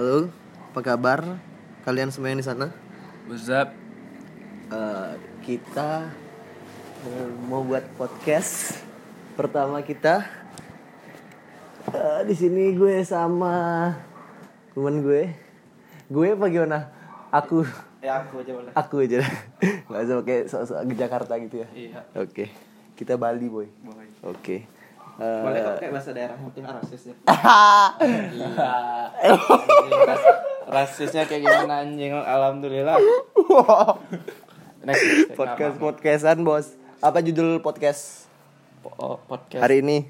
Halo, apa kabar kalian semua yang di sana? What's up? Eh, kita eh, mau buat podcast pertama kita. Eh, di sini gue sama temen gue. Gue apa gimana? Aku, Ya aku aja boleh. aku aja. Gak usah pakai sok-sok ke Jakarta gitu ya. Iya. Oke, kita Bali boy. Oke. Eh, Boleh kok kayak bahasa daerah mungkin rasis ya. Ras rasisnya kayak gimana anjing? Alhamdulillah. Next, next, podcast podcastan bos. Apa judul podcast Oh, podcast. hari ini?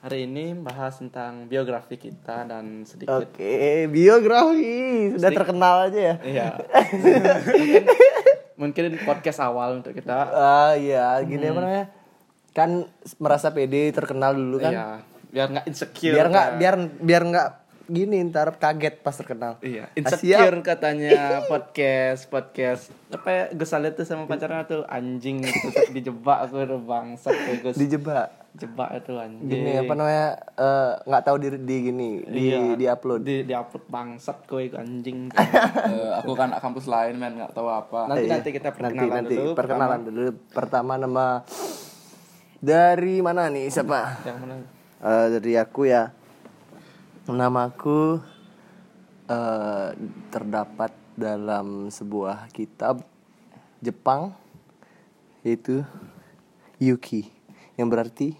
Hari ini bahas tentang biografi kita dan sedikit Oke, biografi sudah terkenal aja ya. Iya. mungkin, mungkin podcast awal untuk kita. Ah iya, gini apa namanya? Kan merasa pede terkenal dulu kan. Iya. Biar nggak insecure. biar nggak kan. biar biar nggak gini ntar kaget pas terkenal. Iya, Ah, insecure katanya podcast podcast apa ya lihat tuh sama pacarnya tuh anjing gitu dijebak aku udah bangsat Gus Dijebak. jebak itu anjing Gini apa namanya? eh, nggak tahu di, di gini di Iya. di upload. di di upload bangsat kowe itu anjing Eh, aku kan kampus lain men nggak tahu apa nanti Iya. nanti kita perkenalan nanti dulu perkenalan dulu. Pertama nama dari mana nih siapa? yang mana? Eh, dari aku ya. Namaku eh terdapat dalam sebuah kitab Jepang yaitu Yuki yang berarti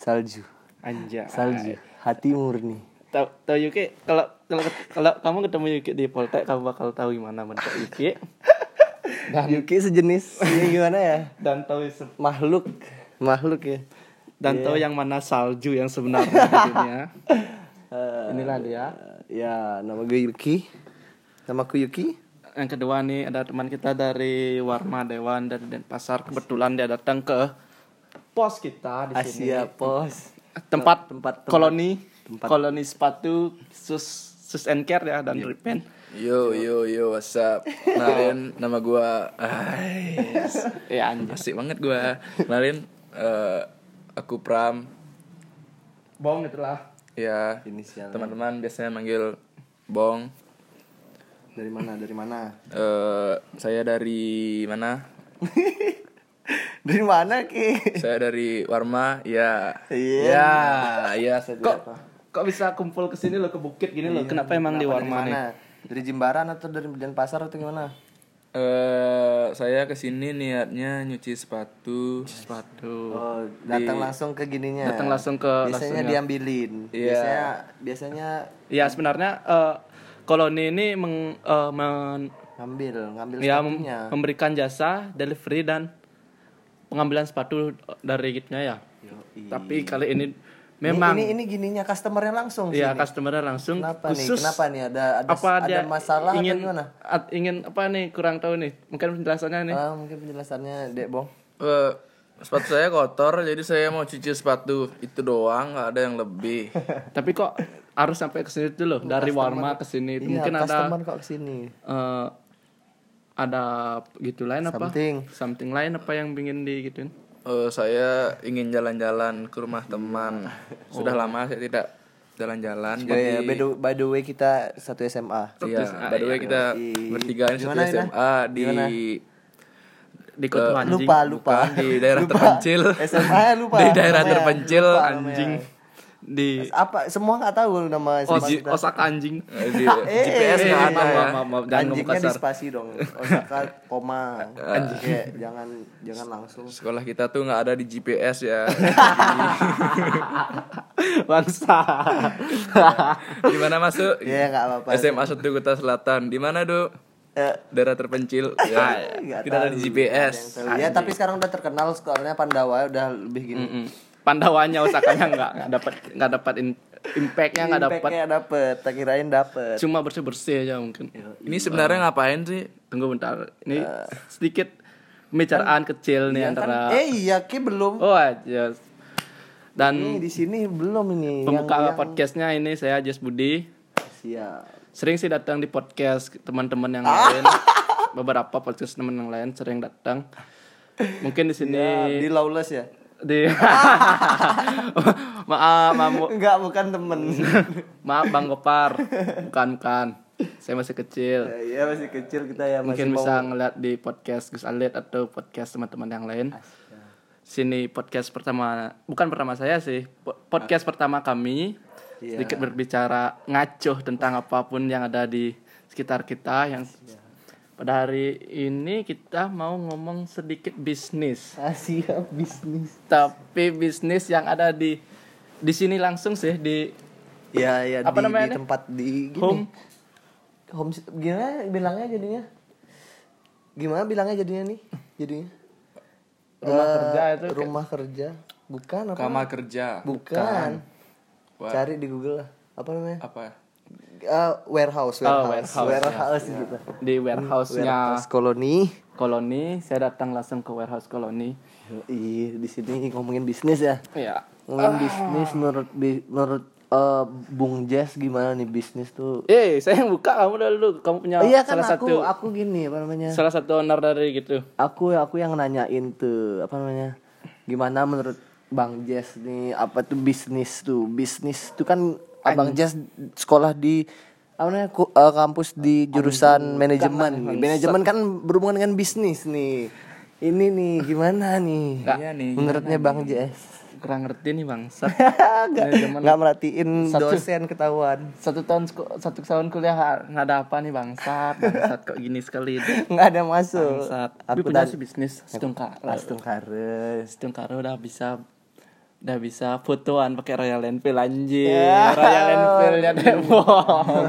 salju. Anja salju hati murni. Tahu tahu Yuki kalau kalau kalau kamu ketemu Yuki di Poltek kamu bakal tahu gimana bentuk Yuki. Dan Yuki sejenis ini gimana ya? Dan tahu makhluk makhluk ya. Dan tahu yang mana salju yang sebenarnya di dunia. Inilah dia. ya nama gue Yuki. Namaku Yuki. Yang kedua nih ada teman kita dari Warma Dewan dari Denpasar. Kebetulan dia datang ke pos kita di sini. Asia Pos. Tempat tempat- koloni koloni sepatu sus sus and care ya dan repaint yo yo yo what's up? Kenalin nama gua Ais. ya anjir asik banget gua. Kenalin eh, aku Pram. Bong itulah ya inisial teman-teman biasanya manggil Bong. Dari mana? Dari mana? Eh, saya dari mana? Dari mana ki? Saya dari Warma ya Iya. ya ya saya kok tidak- kok bisa kumpul ke sini lo ke bukit gini lo kenapa emang di Warma nih? mana? Dari Jimbaran atau dari Denpasar atau gimana Eh, saya ke sini niatnya nyuci sepatu sepatu oh datang langsung ke gininya datang langsung ke biasanya langsung ya. diambilin Iya. biasanya biasanya ya sebenarnya eh, koloni ini meng, eh, men- ngambil ngambil ya sepatunya memberikan jasa delivery dan pengambilan sepatu dari gitnya ya Yoi. tapi kali Ini- memang ini ini gininya customernya langsung ya sini. customernya langsung. Kenapa nih? Khusus kenapa nih? Ada ada apa ada dia masalah ingin atau gimana? at- ingin apa nih? Kurang tahu nih. Mungkin penjelasannya nih. Ah, mungkin penjelasannya dek bong. Eh, sepatu saya kotor jadi saya mau cuci sepatu itu doang nggak ada yang lebih. Tapi kok harus sampai ke sini dulu? Dari Warma ke sini iya mungkin ada customer kok ke sini eh, ada gitu lain apa? Something. something lain apa yang ingin di Eh, saya ingin jalan-jalan ke rumah teman. Sudah lama saya tidak jalan-jalan. Oh, iya, Jadi by, the, by the way kita satu SMA Iya, by the way kita Yoi. bertiga ini satu? SMA di Gimana? di kota anjing lupa lupa bukan, di daerah Lupa. terpencil. SMA lupa Di daerah terpencil, Lupa anjing namanya. Di apa semua nggak tahu nama oh, kita. Osaka anjing Eh, di Eh, GPS eh, nggak eh, ada ya. anjingnya di spasi dong Osaka koma Kayak jangan jangan langsung Sekolah kita tuh nggak ada di GPS ya. bangsa Di mana masuk? ya nggak apa-apa SMA 1 Kota Selatan. Di mana, Duk? Eh, Daerah terpencil. Ya. Tidak ada di GPS. ya tapi sekarang udah terkenal sekolahnya Pandawa udah lebih gini Mm-mm. Pandawanya Osakanya nggak nggak dapat nggak dapat impactnya nggak dapat. Impactnya dapet tak kirain dapet. Cuma bersih bersih aja mungkin. Ini sebenarnya ngapain sih? tunggu bentar ini sedikit pembicaraan kecil nih Ya kan? antara eh iya ki belum. Oh aja dan ini di sini belum ini pembuka yang, yang... podcastnya ini saya Jas Budi. Siap. Sering sih datang di podcast teman-teman yang Ah. lain. Beberapa podcast teman yang lain sering datang. Mungkin di sini Ya, di lawless ya di maaf maaf Enggak, bukan temen. maaf bang Gopar. Bukan bukan. Saya masih kecil. Iya masih kecil kita ya masih mungkin mau- bisa ngeliat di podcast Gus Alit atau podcast teman-teman yang lain. Sini podcast pertama bukan pertama saya sih po- podcast pertama kami. Iya. sedikit berbicara ngaco tentang apa pun yang ada di sekitar kita yang pada hari ini kita mau ngomong sedikit bisnis siap bisnis. tapi bisnis yang ada di di sini langsung sih di Ya ya Apa di, namanya di tempat di gini. home home gimana bilangnya jadinya? Gimana bilangnya jadinya nih? Jadinya Rumah Eh, kerja itu kayak- rumah kerja. Bukan apa? Kamar kerja. Bukan. Cari di Google lah. Apa namanya? apa? Eh, warehouse, Oh, warehouse, warehouse, ya. gitu. di warehouse-nya Warehouse koloni. koloni saya datang langsung ke warehouse koloni Iya, di sini ngomongin bisnis ya. ya Ngomongin bisnis menurut menurut eh, Bung Jess gimana nih bisnis tuh? eh saya yang buka kamu dulu kamu punya iya kan salah aku satu aku gini apa namanya? salah satu owner dari gitu Aku aku yang nanyain tuh apa namanya? Gimana menurut Bang Jess nih apa tuh bisnis tuh? Bisnis tuh kan Abang Jess sekolah di apa namanya ku- eh, kampus di jurusan manajemen. Manajemen kan berhubungan dengan bisnis nih. Ini nih gimana nih? Iya nih. Menurutnya Bang Jess. kurang ngerti nih bang Sat- Nggak nggak merhatiin dosen ketahuan. satu tahun satu tahun kuliah nggak ada apa nih bangsat bangsat kok gini sekali Nggak ada masuk. bangsat Aku punya dan bisnis setungkar Astung Kares. setungkar udah bisa udah bisa fotoan pakai Royal Enfield anjir Ya. Royal Enfieldnya debong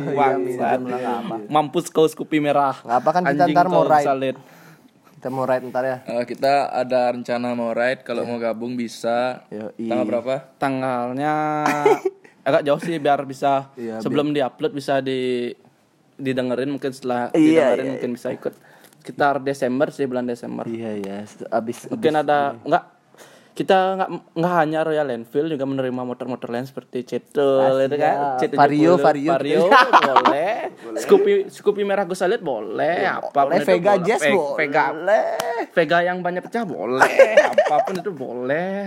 Iya, bangsat minjem lah, nggak apa. mampus kau Scoopy merah apa kan kita ntar mau ride. salid. Kita mau ride ntar ya. Eh, kita ada rencana mau ride. Kalau mau gabung bisa. Yoi. Tanggal berapa? tanggalnya agak jauh sih biar bisa Iya, sebelum diupload bisa di didengerin mungkin setelah Iya, didengerin iya, mungkin bisa ikut sekitar Desember sih bulan Desember Iya iya. Abis mungkin ada enggak kita nggak nggak hanya Royal Enfield juga menerima motor-motor lain seperti Cetul itu kan siap. C70, Vario, Vario. Vario boleh Scoopy Scoopy merah gue lihat boleh apa pun boleh itu Vega boleh. Jazz Ve- boleh. Vega Vega yang banyak pecah boleh apa pun itu boleh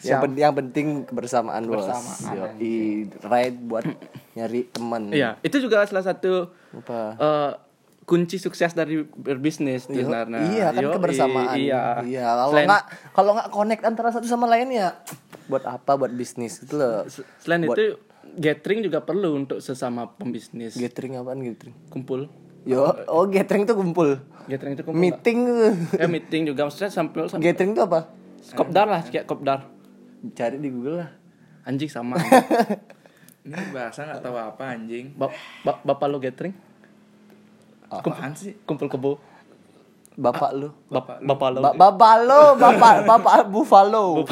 Yang, pen- yang penting kebersamaan bos. Bersamaan, Yoi. Ride buat nyari teman. Iya, itu juga salah satu Apa? eh, kunci sukses dari berbisnis Yo- sebenarnya. iya kan Yoi, kebersamaan. Iya. Iya. Kalau Selain- nggak kalau nggak connect antara satu sama lain ya buat apa buat bisnis gitu loh. selain itu gathering juga perlu untuk sesama pembisnis. Gathering apaan gathering? Kumpul. Yo, oh gathering tuh kumpul. Gathering itu kumpul. Meeting tuh. Eh meeting juga maksudnya sampai sampai Gathering tuh apa? kopdar lah kayak kopdar. Cari di Google lah. Anjing sama. Ini bahasa nggak tahu apa anjing. Bap bap- bapak lo gathering? Apaan sih? Kumpul kebo. Bapak lu. Bap bapak lo. Ba- bapak lo, bapak bapak Buffalo.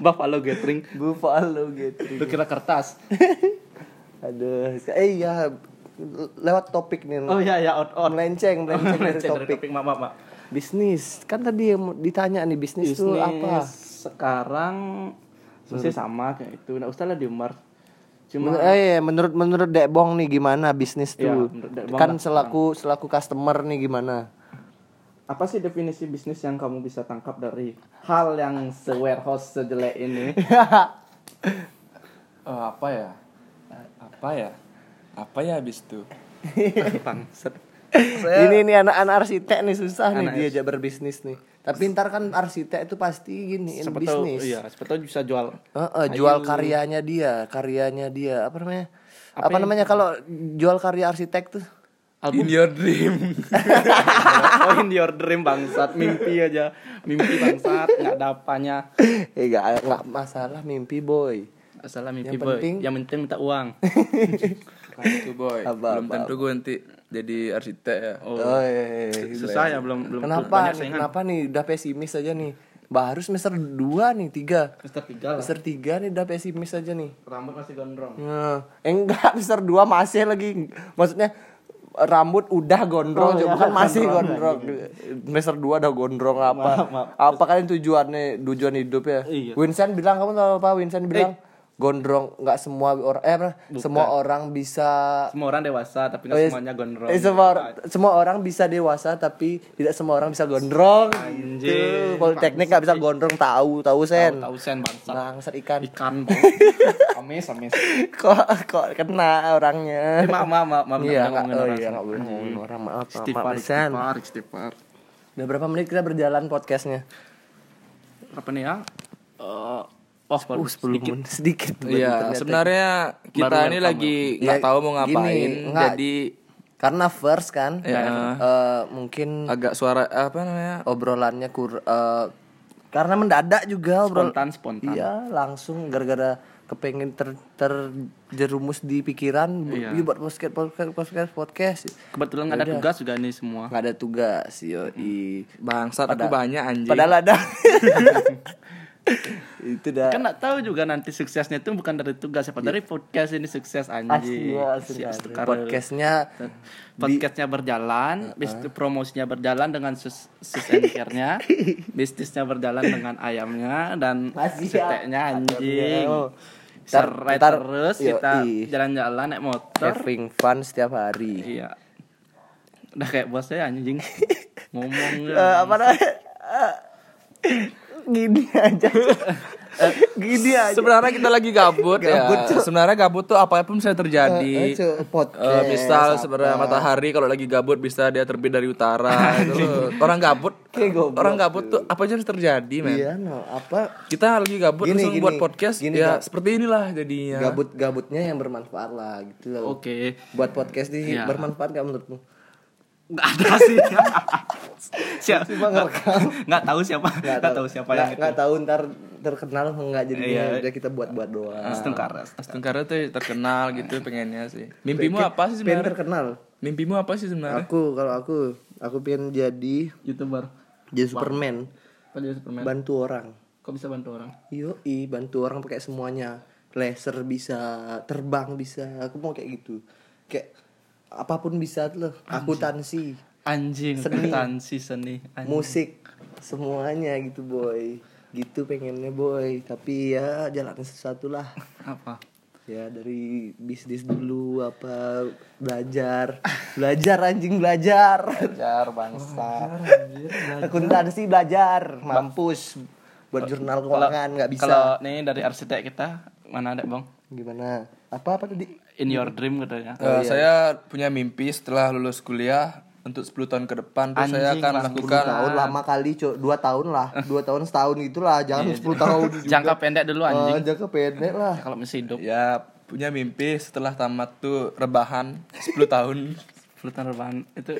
bapak lo gathering. Buffalo gathering. Lu kira kertas? Aduh, eh iya lewat topik nih. Oh iya ya out out. melenceng, melenceng dari topik. topik maaf maaf. maaf. Bisnis. Kan tadi yang ditanya nih bisnis, tuh apa? sekarang masih sama kayak itu nggak usah lah diumbar cuma Menur- eh, iya, menurut menurut Dek Bong nih gimana bisnis Iya, tuh? menurut Bong kan lah. selaku selaku customer nih gimana? apa sih definisi bisnis yang kamu bisa tangkap dari hal yang se warehouse sejelek ini Eh, apa ya? Apa ya? Apa ya habis itu? bangset Ini nih anak-anak arsitek nih susah nih Anak diajak berbisnis nih. Tapi ntar kan arsitek itu pasti gini tahu bisnis. iya tahu bisa jual Heeh, jual karyanya dia, karyanya dia. Apa namanya? Apa, namanya kalau jual karya arsitek tuh? In your dream. oh in your dream bangsat mimpi aja mimpi bangsat nggak ada apanya eh enggak masalah mimpi boy. Salah mimpi Yang boy penting- yang penting minta uang Bukan itu boy. Apa, Belum apa, tentu gue nanti jadi arsitek ya. oh, Oh, iya, iya, iya. susah ya belum belum Kenapa? banyak nih, saingan kenapa nih udah pesimis aja nih? Baru semester 2 nih, 3. Mister tiga lah Semester 3 nih udah pesimis aja nih. rambut masih gondrong Nah, eh, enggak, semester 2 masih lagi. Maksudnya rambut udah gondrong, Oh, juga, iya, bukan masih gondrong. gondrong. Semester 2 udah gondrong apa? Maaf, maaf. Apa kalian tujuannya tujuan hidup ya? Iya. Vincent bilang kamu tahu apa? Vincent bilang gondrong nggak semua orang eh apa semua orang bisa semua orang dewasa tapi nggak Oh, iya. semuanya gondrong Eh, semua semua orang bisa dewasa tapi tidak semua orang bisa gondrong Anjing, gitu. Politeknik nggak bisa gondrong tahu tahu sen. tahu sen bangsa Bangsat ikan. ikan amis amis kok kok kena orangnya. Eh, maaf maaf maaf maaf Iya, nggak oh orang iya, nggak boleh ngomongin orang. Maaf, maaf, Sen. istighfar, istighfar. Udah berapa menit kita berjalan podcastnya? Berapa nih ya? Eh, oh, Uh, 10 sedikit. menit sedikit. Iya, sebenarnya kita Baru ini lagi nggak Ya, tahu mau gini, ngapain, nggak. jadi Karena first kan, Ya. eh, mungkin agak suara apa namanya? obrolannya kur eh, karena mendadak juga obrol. Spontan, spontan. Iya, langsung gara-gara kepengen ter terjerumus di pikiran Iya. buat podcast podcast podcast podcast Kebetulan nggak ada tugas juga nih semua. nggak ada tugas yo Bangsat aku banyak anjing. padahal ada itu dah Kan nggak tahu juga nanti suksesnya itu bukan dari tugas, siapa dari podcast ini sukses anjing. ya, asli asli. podcastnya Podcastnya berjalan, bis itu promosinya berjalan dengan sus bisnisnya berjalan dengan ayamnya dan ya. seteknya anjing. Ntar, Ntar- terus yoi. kita jalan-jalan naik motor. having fun setiap hari Iya. Udah kayak bosnya anjing. Ngomong Eh, apa namanya gini aja Eh, gini aja Sebenarnya kita lagi gabut, Gabut, ya. Sebenarnya gabut tuh apa pun bisa terjadi. Eh, eh, Cuk, podcast, Eh, misal apa. sebenarnya matahari kalau lagi gabut bisa dia terbit dari utara. itu. Orang gabut, orang gabut tuh apa aja bisa terjadi, men. iya no apa Kita lagi gabut Gini, langsung gini. buat podcast, Gini, ya Kak. seperti inilah jadinya. gabut gabutnya yang bermanfaat lah gitu loh Oke. buat podcast di Iya. bermanfaat gak menurutmu Nggak ada sih. siapa Cuma ngerekam. nggak tahu siapa nggak tahu siapa yang itu nggak tahu ntar terkenal nggak jadi Iya. udah kita buat buat doang Astungkara Astungkara tuh terkenal gitu pengennya sih. Mimpimu Pengen- apa sih pengen sebenarnya? terkenal Mimpimu apa sih sebenarnya? aku kalau aku aku pengen jadi youtuber jadi superman apa dia superman bantu orang kok bisa bantu orang Yoi, bantu orang pakai semuanya. Laser bisa, terbang bisa. Aku mau kayak gitu. Kayak apa pun bisa tuh loh. Akuntansi, anjing Seni. akuntansi seni anjing. musik, semuanya gitu boy. Gitu pengennya boy. Tapi ya jalan sesuatu lah. apa Ya dari bisnis dulu apa belajar, belajar anjing belajar. belajar bangsa Akuntansi belajar, mampus. Buat jurnal keuangan nggak bisa. kalau nih dari arsitek kita mana ada bang Gimana? Apa apa tadi? In your dream katanya. Eh, Saya punya mimpi setelah lulus kuliah untuk 10 tahun ke depan tuh saya akan Bang. melakukan tahun lama kali cok dua tahun lah. Dua tahun setahun gitulah. Jangan sepuluh tahun juga. jangka pendek dulu Eh, anjing. jangka pendek lah. Kalau masih hidup. Ya punya mimpi setelah tamat tuh rebahan 10 tahun. Sultan Rebahan itu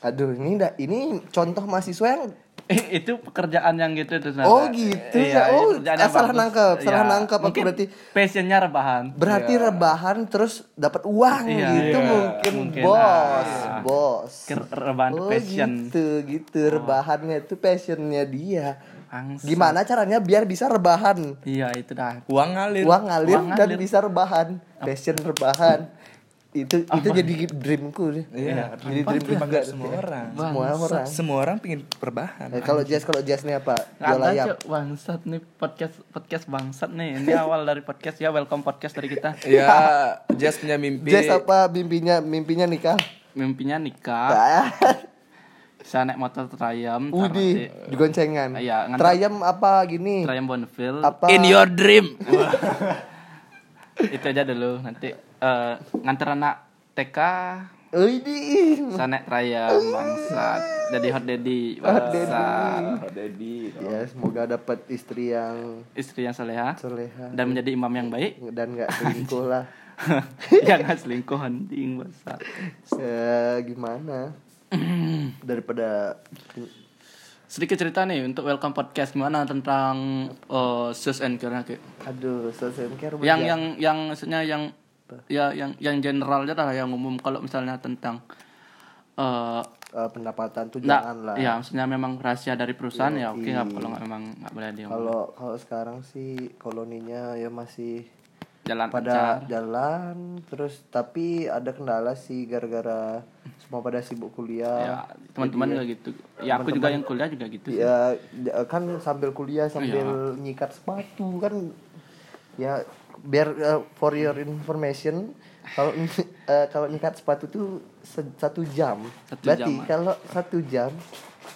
aduh ini dah ini contoh mahasiswa yang itu pekerjaan yang gitu itu Nara. Oh, gitu ya. Oh, yang salah bagus. nangkep, salah Iya. nangkep. Aku Mungkin berarti- passionnya rebahan berarti rebahan terus dapat uang Iya, gitu iya. mungkin, Mungkin, bos ah. bos Ke- rebahan oh passion gitu gitu rebahannya itu passionnya dia Angsa. gimana caranya biar bisa rebahan iya itu dah Uang ngalir. uang ngalir Uang dan ngalir. bisa rebahan passion rebahan itu itu jadi dreamku deh Iya, jadi dream dream juga semua orang. semua orang Semua orang pingin rebahan. Eh, kalau jazz kalau jazz nih apa jual ayam Cok, bangsat nih podcast podcast bangsat nih. Ini awal dari podcast ya, welcome podcast dari kita. Ya, Jazz punya mimpi. jazz apa mimpinya mimpinya nikah Mimpinya nikah, Ah, bisa naik motor Triumph, nanti digoncengan Iya, Triumph apa gini Triumph Bonneville. apa In your dream. Itu aja dulu nanti eh, nganter anak TK bisa naik Triumph bangsat. Jadi hot daddy bangsat. Hot daddy. ya semoga dapat istri yang Istri yang soleha soleha dan menjadi imam yang baik. dan nggak selingkuh lah Jangan selingkuh anjing bangsat. ya gimana daripada Sedikit cerita nih untuk welcome podcast gimana tentang uh, sus and care kayak aduh social care yang yang yang maksudnya yang ya yang yang general aja lah yang umum kalau misalnya tentang eh Eh, pendapatan tuh nggak jangan lah. ya maksudnya memang rahasia dari perusahaan ya oke nggak kalau nggak memang nggak boleh dia kalau kalau sekarang sih koloninya ya masih jalan pada jalan terus tapi ada kendala sih gara-gara semua pada sibuk ya kuliah teman-teman juga gitu. Ya aku juga yang kuliah juga gitu sih. ya kan sambil kuliah sambil nyikat sepatu kan. Ya biar eh, for your information kalau eh, kalau nyikat sepatu tuh se- satu jam. Satu berarti jam, kalau satu jam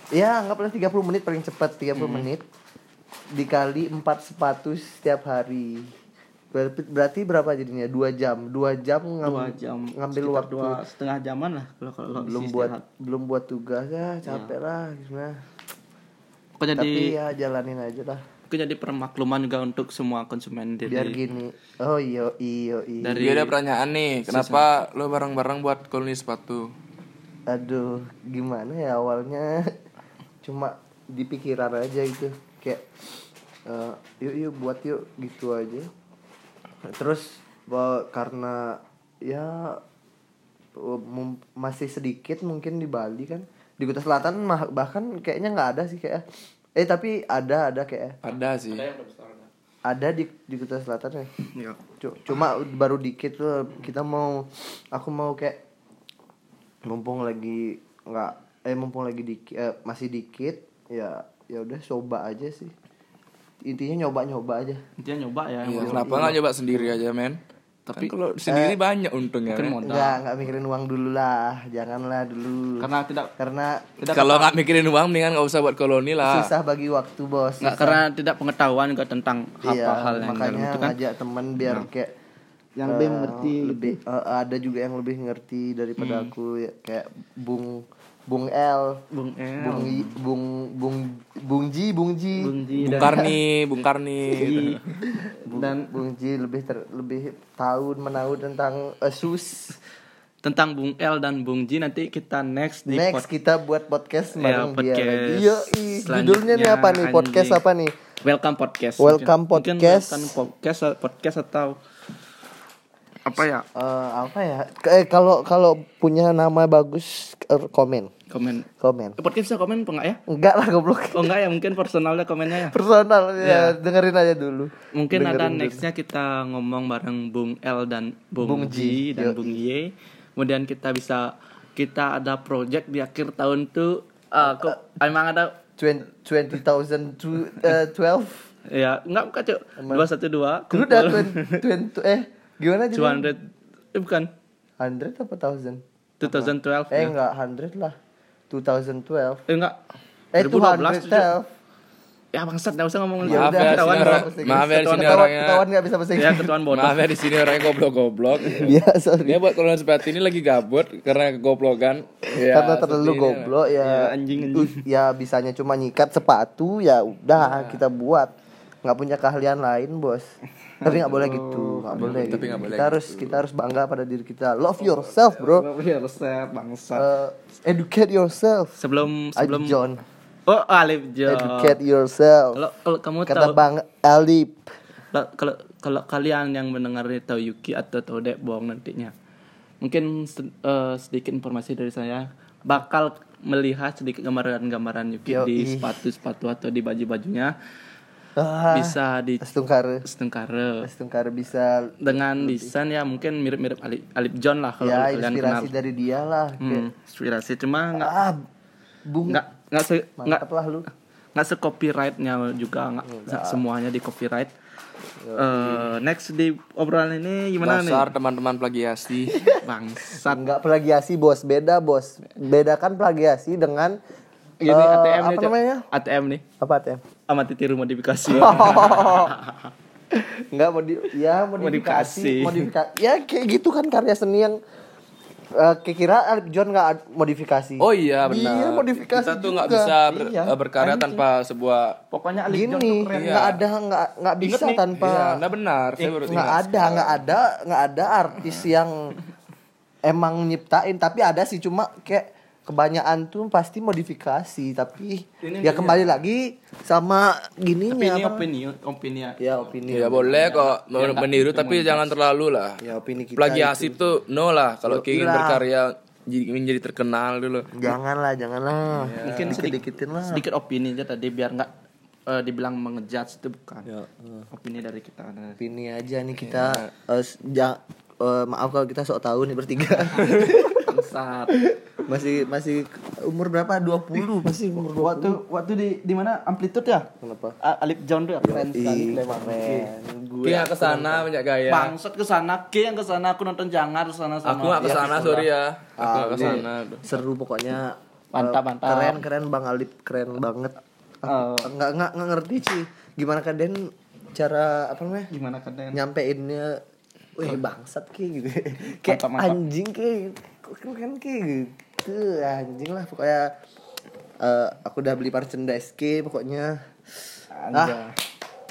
ya anggaplah 30 menit paling cepat 30 Hmm. menit dikali empat sepatu setiap hari berarti, berapa jadinya? Dua jam. Dua jam ngam- dua jam. ngambil waktu. dua setengah jaman lah kalau kalau belum buat belum buat tugas ya capek lah gimana? Pokoknya jadi tapi ya jalanin aja lah. pokoknya jadi permakluman juga untuk semua konsumen jadi biar gini. Oh iyo iyo iyo dari Dia ada pertanyaan nih, kenapa lo bareng-bareng buat koloni sepatu? aduh gimana ya awalnya? Cuma di pikiran aja gitu. Kayak eh, yuk yuk buat yuk gitu aja terus karena ya eh, masih sedikit mungkin di Bali kan di Kuta Selatan mah- bahkan kayaknya nggak ada sih kayak eh tapi ada ada kayak Ada sih. ada di di Kuta Selatan ya ya. Cu- cuma baru dikit tuh kita mau aku mau kayak mumpung lagi nggak eh mumpung lagi dikit eh, masih dikit ya ya udah coba aja sih intinya nyoba nyoba aja intinya nyoba ya Iya, kenapa nggak nyoba sendiri aja, men? Tapi kalau sendiri banyak untungnya. men. modal nggak nggak mikirin uang dulu lah janganlah dulu karena tidak karena Kalau nggak mikirin uang, mendingan nggak usah buat koloni lah. susah bagi waktu bos nggak karena tidak pengetahuan juga tentang iya apa hal yang dalam makanya itu kan ngajak teman biar kayak Yang eh, lebih mengerti lebih eh, ada juga yang lebih ngerti daripada Hmm. aku ya, kayak bung bung L Bung El Bung I- Bung Bung Bung Ji Bung Ji Bung Ji Bung dan Karni, Bung Karni. Bung, dan Bung Ji lebih ter, lebih tahu menahu tentang Asus. tentang Bung El dan Bung Ji nanti kita next di Next pod- kita buat podcast Ya, bareng dia lagi. Yo, judulnya nih apa nih? Podcast anjing. apa nih? Welcome podcast. Welcome Mungkin- podcast. Mungkin welcome podcast podcast atau apa ya? Eh, apa ya? Eh kalau kalau punya nama bagus eh, komen, Komen. komen. Podcast bisa komen apa enggak ya? Enggak lah goblok. Oh enggak ya, mungkin personalnya komennya ya. Personal ya, dengerin aja dulu. Mungkin ada Dengerin dulu. nextnya kita ngomong bareng Bung L dan Bung, Bung Ji Ji, dan yoi. Bung Y. Kemudian kita bisa kita ada project di akhir tahun tuh eh, kok emang ada 20 20,000 to eh, 12 ya enggak bukan cuk 212 Dulu udah 20, 20 eh gimana jadi? 200 eh bukan 100 apa 1000? 2012 Eh ya. enggak 100 lah 2012 Eh enggak Eh 2012 tuh, Cuk. 212 Ya bangsat enggak usah ngomong Ya Maaf ya, ketahuan maaf ya, di sini Ketahuan- orangnya- ketahuan nggak bisa bahasa ya Inggris ketuaan bodoh. Maaf ya di sini orangnya goblok-goblok. Iya sorry Dia buat koloni sepatu ini lagi gabut karena kegoblokan. Ya, Karena terlalu seperti goblok ya Ya, anjing, anjing. Ya bisanya cuma nyikat sepatu Ya udah kita buat nggak punya keahlian lain bos Tapi nggak boleh gitu nggak boleh tapi gitu. nggak boleh Kita harus kita harus bangga pada diri kita Love yourself bro Ya resep bangsat. Eh, Educate yourself sebelum sebelum John Oh, Alif John. Educate yourself Kalau kalau kamu Kata tahu Bang Alip kalau kalau kalian yang mendengar tahu Yuki atau tahu Dek bohong nantinya. Mungkin eh, sedikit informasi dari saya bakal melihat sedikit gambaran-gambaran Yuki Yoi. di sepatu-sepatu atau di baju-bajunya ah, bisa di Astungkare setengkara Astungkare bisa dengan desain ya mungkin mirip-mirip Alip, Alip John lah kalau Ya kalian kenal. inspirasi dari dia lah Hmm, inspirasi cuma nggak Ah Bung nggak nggak se, nggak lah lu nggak se copyrightnya juga nggak nggak semuanya di copyright. Eh, next di obrolan ini gimana Dasar teman-teman plagiasi. nih? Bangsat. Enggak plagiasi bos, beda bos. Bedakan plagiasi dengan Gini eh, ATM apa nih, namanya? ATM nih. Apa ATM? Amati tiru modifikasi. Enggak mau di ya Modifikasi. modifikasi, modifikasi. Ya kayak gitu kan karya seni yang eh kira Alip John nggak modifikasi. Oh iya benar. Iya, modifikasi Kita tuh nggak bisa ber- Iya. eh, berkarya tanpa sebuah Pokoknya Alip John tuh keren. nggak ada nggak nggak bisa nih, tanpa Iya, nah benar. Saya baru nggak ada nggak ada nggak ada artis yang emang nyiptain tapi ada sih cuma kayak kebanyakan tuh pasti modifikasi tapi Ini ya kembali lagi sama Tapi gininya ini apa opini, opini ya. ya opini Ya boleh kok mau meniru tapi jangan terlalu lah. ya opini kita Plagiasi tuh no lah kalau ingin lah. berkarya jadi ingin jadi terkenal dulu. janganlah janganlah Mungkin dikit dikitin lah Sedikit opini aja tadi biar nggak eh, dibilang mengejudge itu bukan. Ya, Opini dari kita. Opini aja nih kita eh, s- ja- eh, maaf kalau kita sok tahu nih bertiga bangsat. Masih masih umur berapa? 20 masih umur 20. Waktu waktu di di mana amplitude ya? Kenapa? A- Alip John tuh ya keren sekali. Gue ke sana banyak gaya. Bangsat ke sana, ke yang ke sana aku nonton jangar ke sana sama. Aku gak ke sana, sorry ya. Aku Ah, gak ke sana. Seru pokoknya. Mantap, Eh, mantap. Keren keren Bang Alip, keren banget. Ah, Oh. Nggak nggak nggak ngerti sih gimana kalian cara apa namanya? Gimana kalian? Nyampeinnya Wih bangsat kayak gitu Kayak Mantap, mantap. anjing kayak Kan kan kayak gitu Anjing lah pokoknya eh, Aku udah beli merchandise ke pokoknya Anja.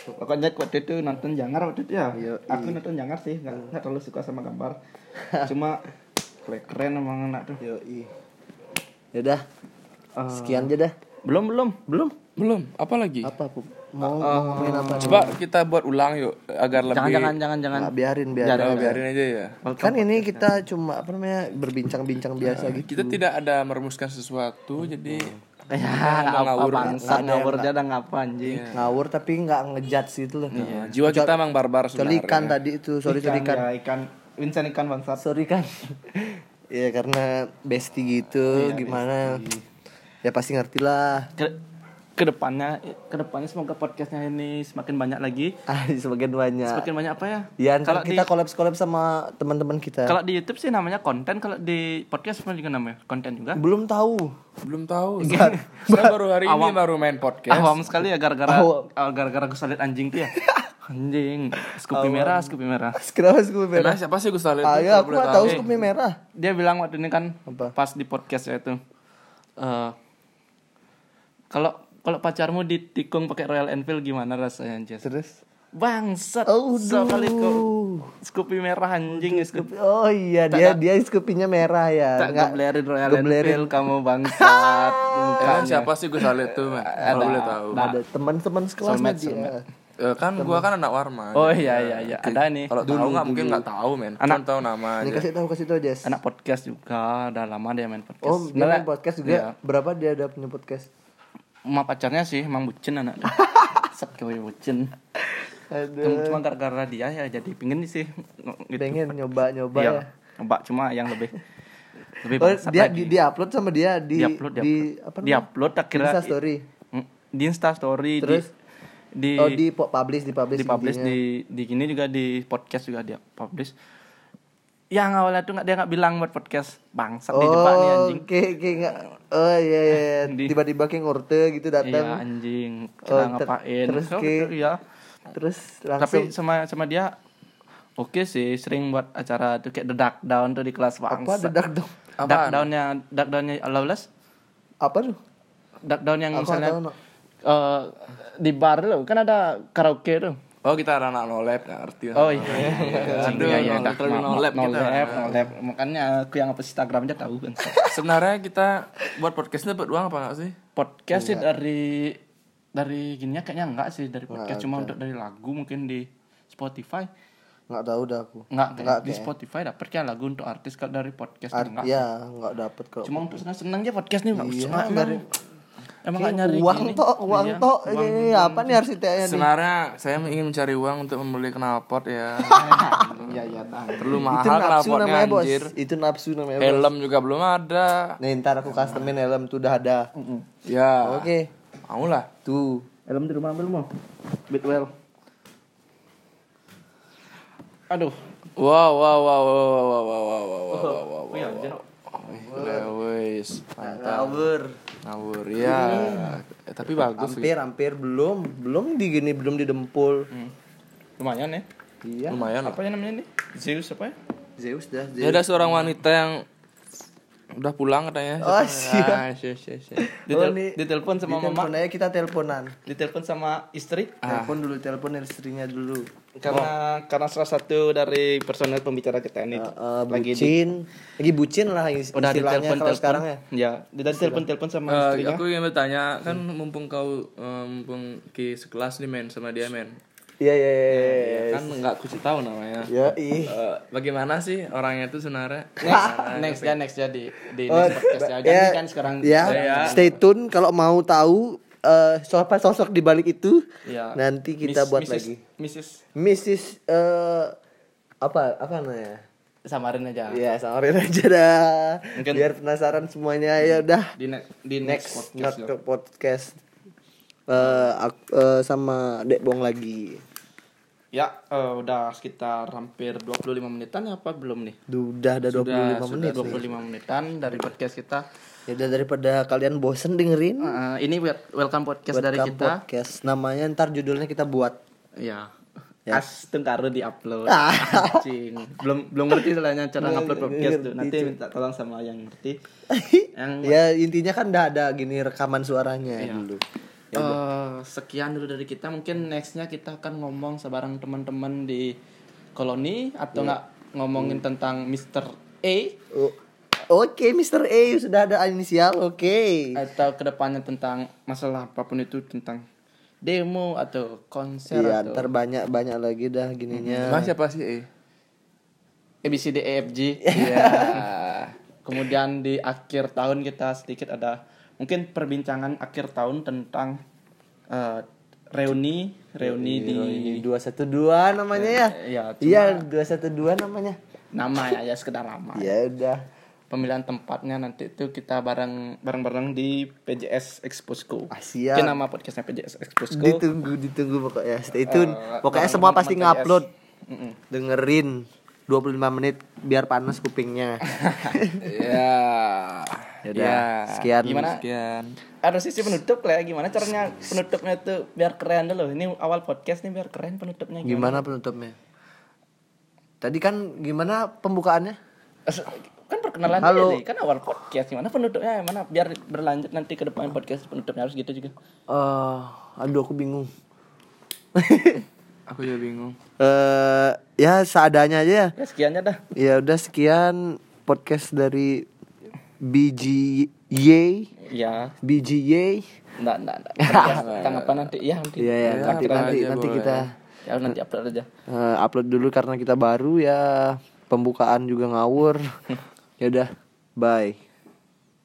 Pokoknya waktu itu nonton jangar waktu itu ya. Iya, Aku nonton jangar sih, nggak nggak terlalu suka sama gambar. Cuma keren- keren emang anak tuh. Yoi Yaudah Eh, Sekian aja dah Belum belum belum. Belum, apa lagi? Apa Pup? Mau, mau ngomongin apa? Coba kita buat ulang yuk agar lebih Jangan jangan jangan jangan. Nggak, biarin biarin Oh, biarin aja ya. Kan ini kita cuma apa namanya berbincang-bincang biasa gitu. Kita tidak ada merumuskan sesuatu, jadi Ya, apa ngawur. bangsa ngawur ada ngapa anjing. Ngawur tapi nggak ngejudge gitu loh. ya, jiwa kita emang barbar sebenarnya. ikan tadi itu, sorry sorry ikan, ikan. ya, ikan Vincent ikan bangsat. Sorry kan. ya karena bestie gitu gimana. Ya pasti ngerti lah. Ke, ke depannya ke depannya semoga podcastnya ini semakin banyak lagi. Ah, semakin banyak. Semakin banyak apa ya? Ya kalau kita collab-collab sama teman-teman kita. kalau di YouTube sih namanya konten, kalau di podcast apa juga namanya? Konten juga. Belum tahu. Belum tahu. Saya baru hari ini baru main podcast. Awam sekali ya gara-gara Awam. ah, gara-gara gue salit anjing tuh ya. Anjing, Scoopy merah, Scoopy merah. Kenapa Scoopy merah? Emang siapa sih Gus Talib? Ayo aku nggak tahu Scoopy merah. Dia bilang waktu ini kan Apa? pas di podcast ya itu. eh, kalau kalau pacarmu ditikung pakai Royal Enfield gimana rasanya, Jess? Terus Bangsat. Oh, sekali kok duh. Scoopy merah anjing Scoopy. Oh iya dia dia Scoopy-nya merah ya. Tak Nggak- geblerin Royal geblerin. Enfield kamu bangsat. Emang siapa sih Gus Talib tuh, man? Kalau boleh tahu. ada teman-teman sekelasnya Soulmate, dia. soulmate. Eh, kan gua kan anak Warma. Oh iya iya iya, ada nih. Kalau tahu nggak mungkin nggak tahu, men. Cuma tahu nama Ini aja. kasih tahu kasih tahu Jess. Anak podcast juga, udah lama dia main podcast. Oh, dia main podcast juga. Iya. Berapa dia ada punya podcast? Emak pacarnya sih emang bucin anak. Set kowe bucin. Aduh. Cuma gara-gara dia ya jadi pingin sih. Gitu. Pengen nyoba-nyoba Iya. ya. Mbak cuma yang lebih lebih Oh, dia lagi. di, di upload sama dia di Di upload, di di apa Di upload, akhirnya- Insta story. Mm, di Insta story Terus? di di oh, di publish di publish di publish di di gini juga di podcast juga dia publish. Yang awalnya tuh nggak dia nggak bilang buat podcast bangsat Oh, di jebak nih anjing. kayak kayak Oh iya iya. iya. Tiba-tiba kayak ngorte gitu Iya datang. anjing. Oh, Kira ter- ngapain? terus Oh, ke- iya. Terus Tapi langsung sama sama dia oke sih sering buat acara tuh kayak the dark down tuh di kelas apa bangsa. dedak dong? Dark downnya dark downnya Lawless. Apa tuh? Dark down yang Aku misalnya eh, di bar loh kan ada karaoke tuh. Oh, kita anak nolep nggak ngerti. Oh iya. Aduh, iya, iya, terlalu nolep kita. nolep, nolep. Makanya aku yang apa Instagram aja tahu kan. Sebenarnya kita buat podcast dapat uang apa nggak sih? Podcast sih dari dari gininya kayaknya enggak sih dari podcast cuma untuk dari lagu mungkin di Spotify. Nggak tahu dah aku. Enggak, Enggak, di Spotify dapat kayak lagu untuk artis kalau dari podcast Art, enggak. ya nggak dapet kok. Cuma untuk senang-senang aja podcast nih enggak Iya, dari- emang enggak nyari uang gini. tok, uang Iya, tok. uang. Ini apa nih harus ditanya nih? Sebenarnya saya ingin mencari uang untuk membeli knalpot ya. Iya, iya, tahu. Itu mahal nafsu knalpotnya namanya bos. anjir. Itu nafsu namanya bos. Helm juga belum ada. Nih ntar aku customin helm tuh udah ada. Ya. Oke. Mau lah. Tuh. Helm di rumah ambil mau. Bitwell. Aduh. Wow, wow, wow, wow, wow, wow, wow, wow, wow, wow, wow, wow. Oh iya, anjir. Udah, wes. Mantap. Ngawur. Ya. Eh, tapi bagus sih. Hampir hampir belum belum di gini belum didempul. Lumayan ya. Iya. Lumayan. Apa yang namanya nih? Zeus apa ya? Zeus dah. Ya Zeus. ada seorang wanita yang udah pulang katanya. Oh, siap. Ah, siap, siap. Ditel- nih, ditelepon sama Ditelepon mama, aja kita teleponan. ditelepon sama istri. Telepon dulu, telepon istrinya dulu. Karena karena salah satu dari personel pembicara kita ini Eh, eh, lagi di- bucin, lagi bucin lah is- udah istilahnya ditelepon kalau telepon sekarang ya. ya udah ditelepon telepon sama Eh, istrinya aku ingin bertanya kan mumpung kau eh, mumpung ki sekelas nih men sama dia men Iya iya iya. iya, iya. kan nggak aku sih tahu namanya Ya ih. Eh, bagaimana sih orangnya itu sebenarnya next ya next ya di di Oh, next podcast ya. Jadi kan sekarang ya, stay tune kalau mau tahu eh siapa sosok di balik itu. Ya. Nanti kita Miss- buat Mrs. lagi. Mrs. Mrs. eh apa apa namanya? samarin aja. Iya, samarin aja dah. Mungkin- Biar penasaran semuanya ya udah. Di ne- di Next next, podcast. podcast. Eh, ak- eh, sama Dek Bong lagi. Ya, eh, udah sekitar hampir 25 menitan ya apa belum nih? Udah ada 25 Sudah- menit. Sudah nih. 25 menitan dari podcast kita. Ya udah daripada kalian bosen dengerin Eh, ini wel- welcome podcast dari Welcome kita. podcast. Namanya ntar judulnya kita buat. Ya. Ya. As tengkaru di upload. Ah. Belum belum ngerti soalnya cara ngupload podcast tuh. Nanti minta tolong sama yang ngerti. Yang ya intinya kan udah ada gini rekaman suaranya Iya. dulu. Eh, sekian dulu dari kita. Mungkin nextnya kita akan ngomong sebarang teman-teman di koloni atau Iya. nggak ngomongin tentang Mr. A Oh, Oke, Mr. A sudah ada inisial. Oke. atau ke depannya tentang masalah apa pun itu tentang demo atau konser Iya, atau ntar banyak banyak lagi dah gininya. Emang siapa sih? Eh? A B C D E F G. Iya. Kemudian di akhir tahun kita sedikit ada mungkin perbincangan akhir tahun tentang eh, reuni reuni di Ini 212 namanya ya. Iya, Iya, 212 namanya. nama ya, ya sekedar nama. Ya udah. Pemilihan tempatnya nanti itu kita bareng bareng-bareng di PJS Exposco. Ah, siap. Nama podcastnya PJS Exposco. Ditunggu, ditunggu pokoknya. Stay tune. Eh, pokoknya bareng semua pasti ngupload. Mm-mm. Dengerin 25 menit biar panas kupingnya. Ya. Yaudah, Ya. sekian. Gimana? Sekian. Ada sisi penutup lah ya. Gimana caranya penutupnya tuh biar keren dulu. Ini awal podcast nih biar keren penutupnya. Gimana penutupnya? Tadi kan gimana pembukaannya? Kan perkenalan Halo. aja. Kan awal podcast. Gimana penutupnya? Gimana biar berlanjut nanti ke depan podcast penutupnya harus gitu juga. Eh, aduh aku bingung. Aku juga bingung. Eh, ya seadanya aja ya. Ya sekiannya dah. Ya udah sekian podcast dari BGY Ya. BGY. Enggak, enggak, enggak. Tanggapan nanti. Ya nanti. Iya ya, Ya, nanti nanti aja, nanti boleh. kita Ya nanti upload aja. eh, upload dulu karena kita baru ya. Pembukaan juga ngawur. ya udah, bye.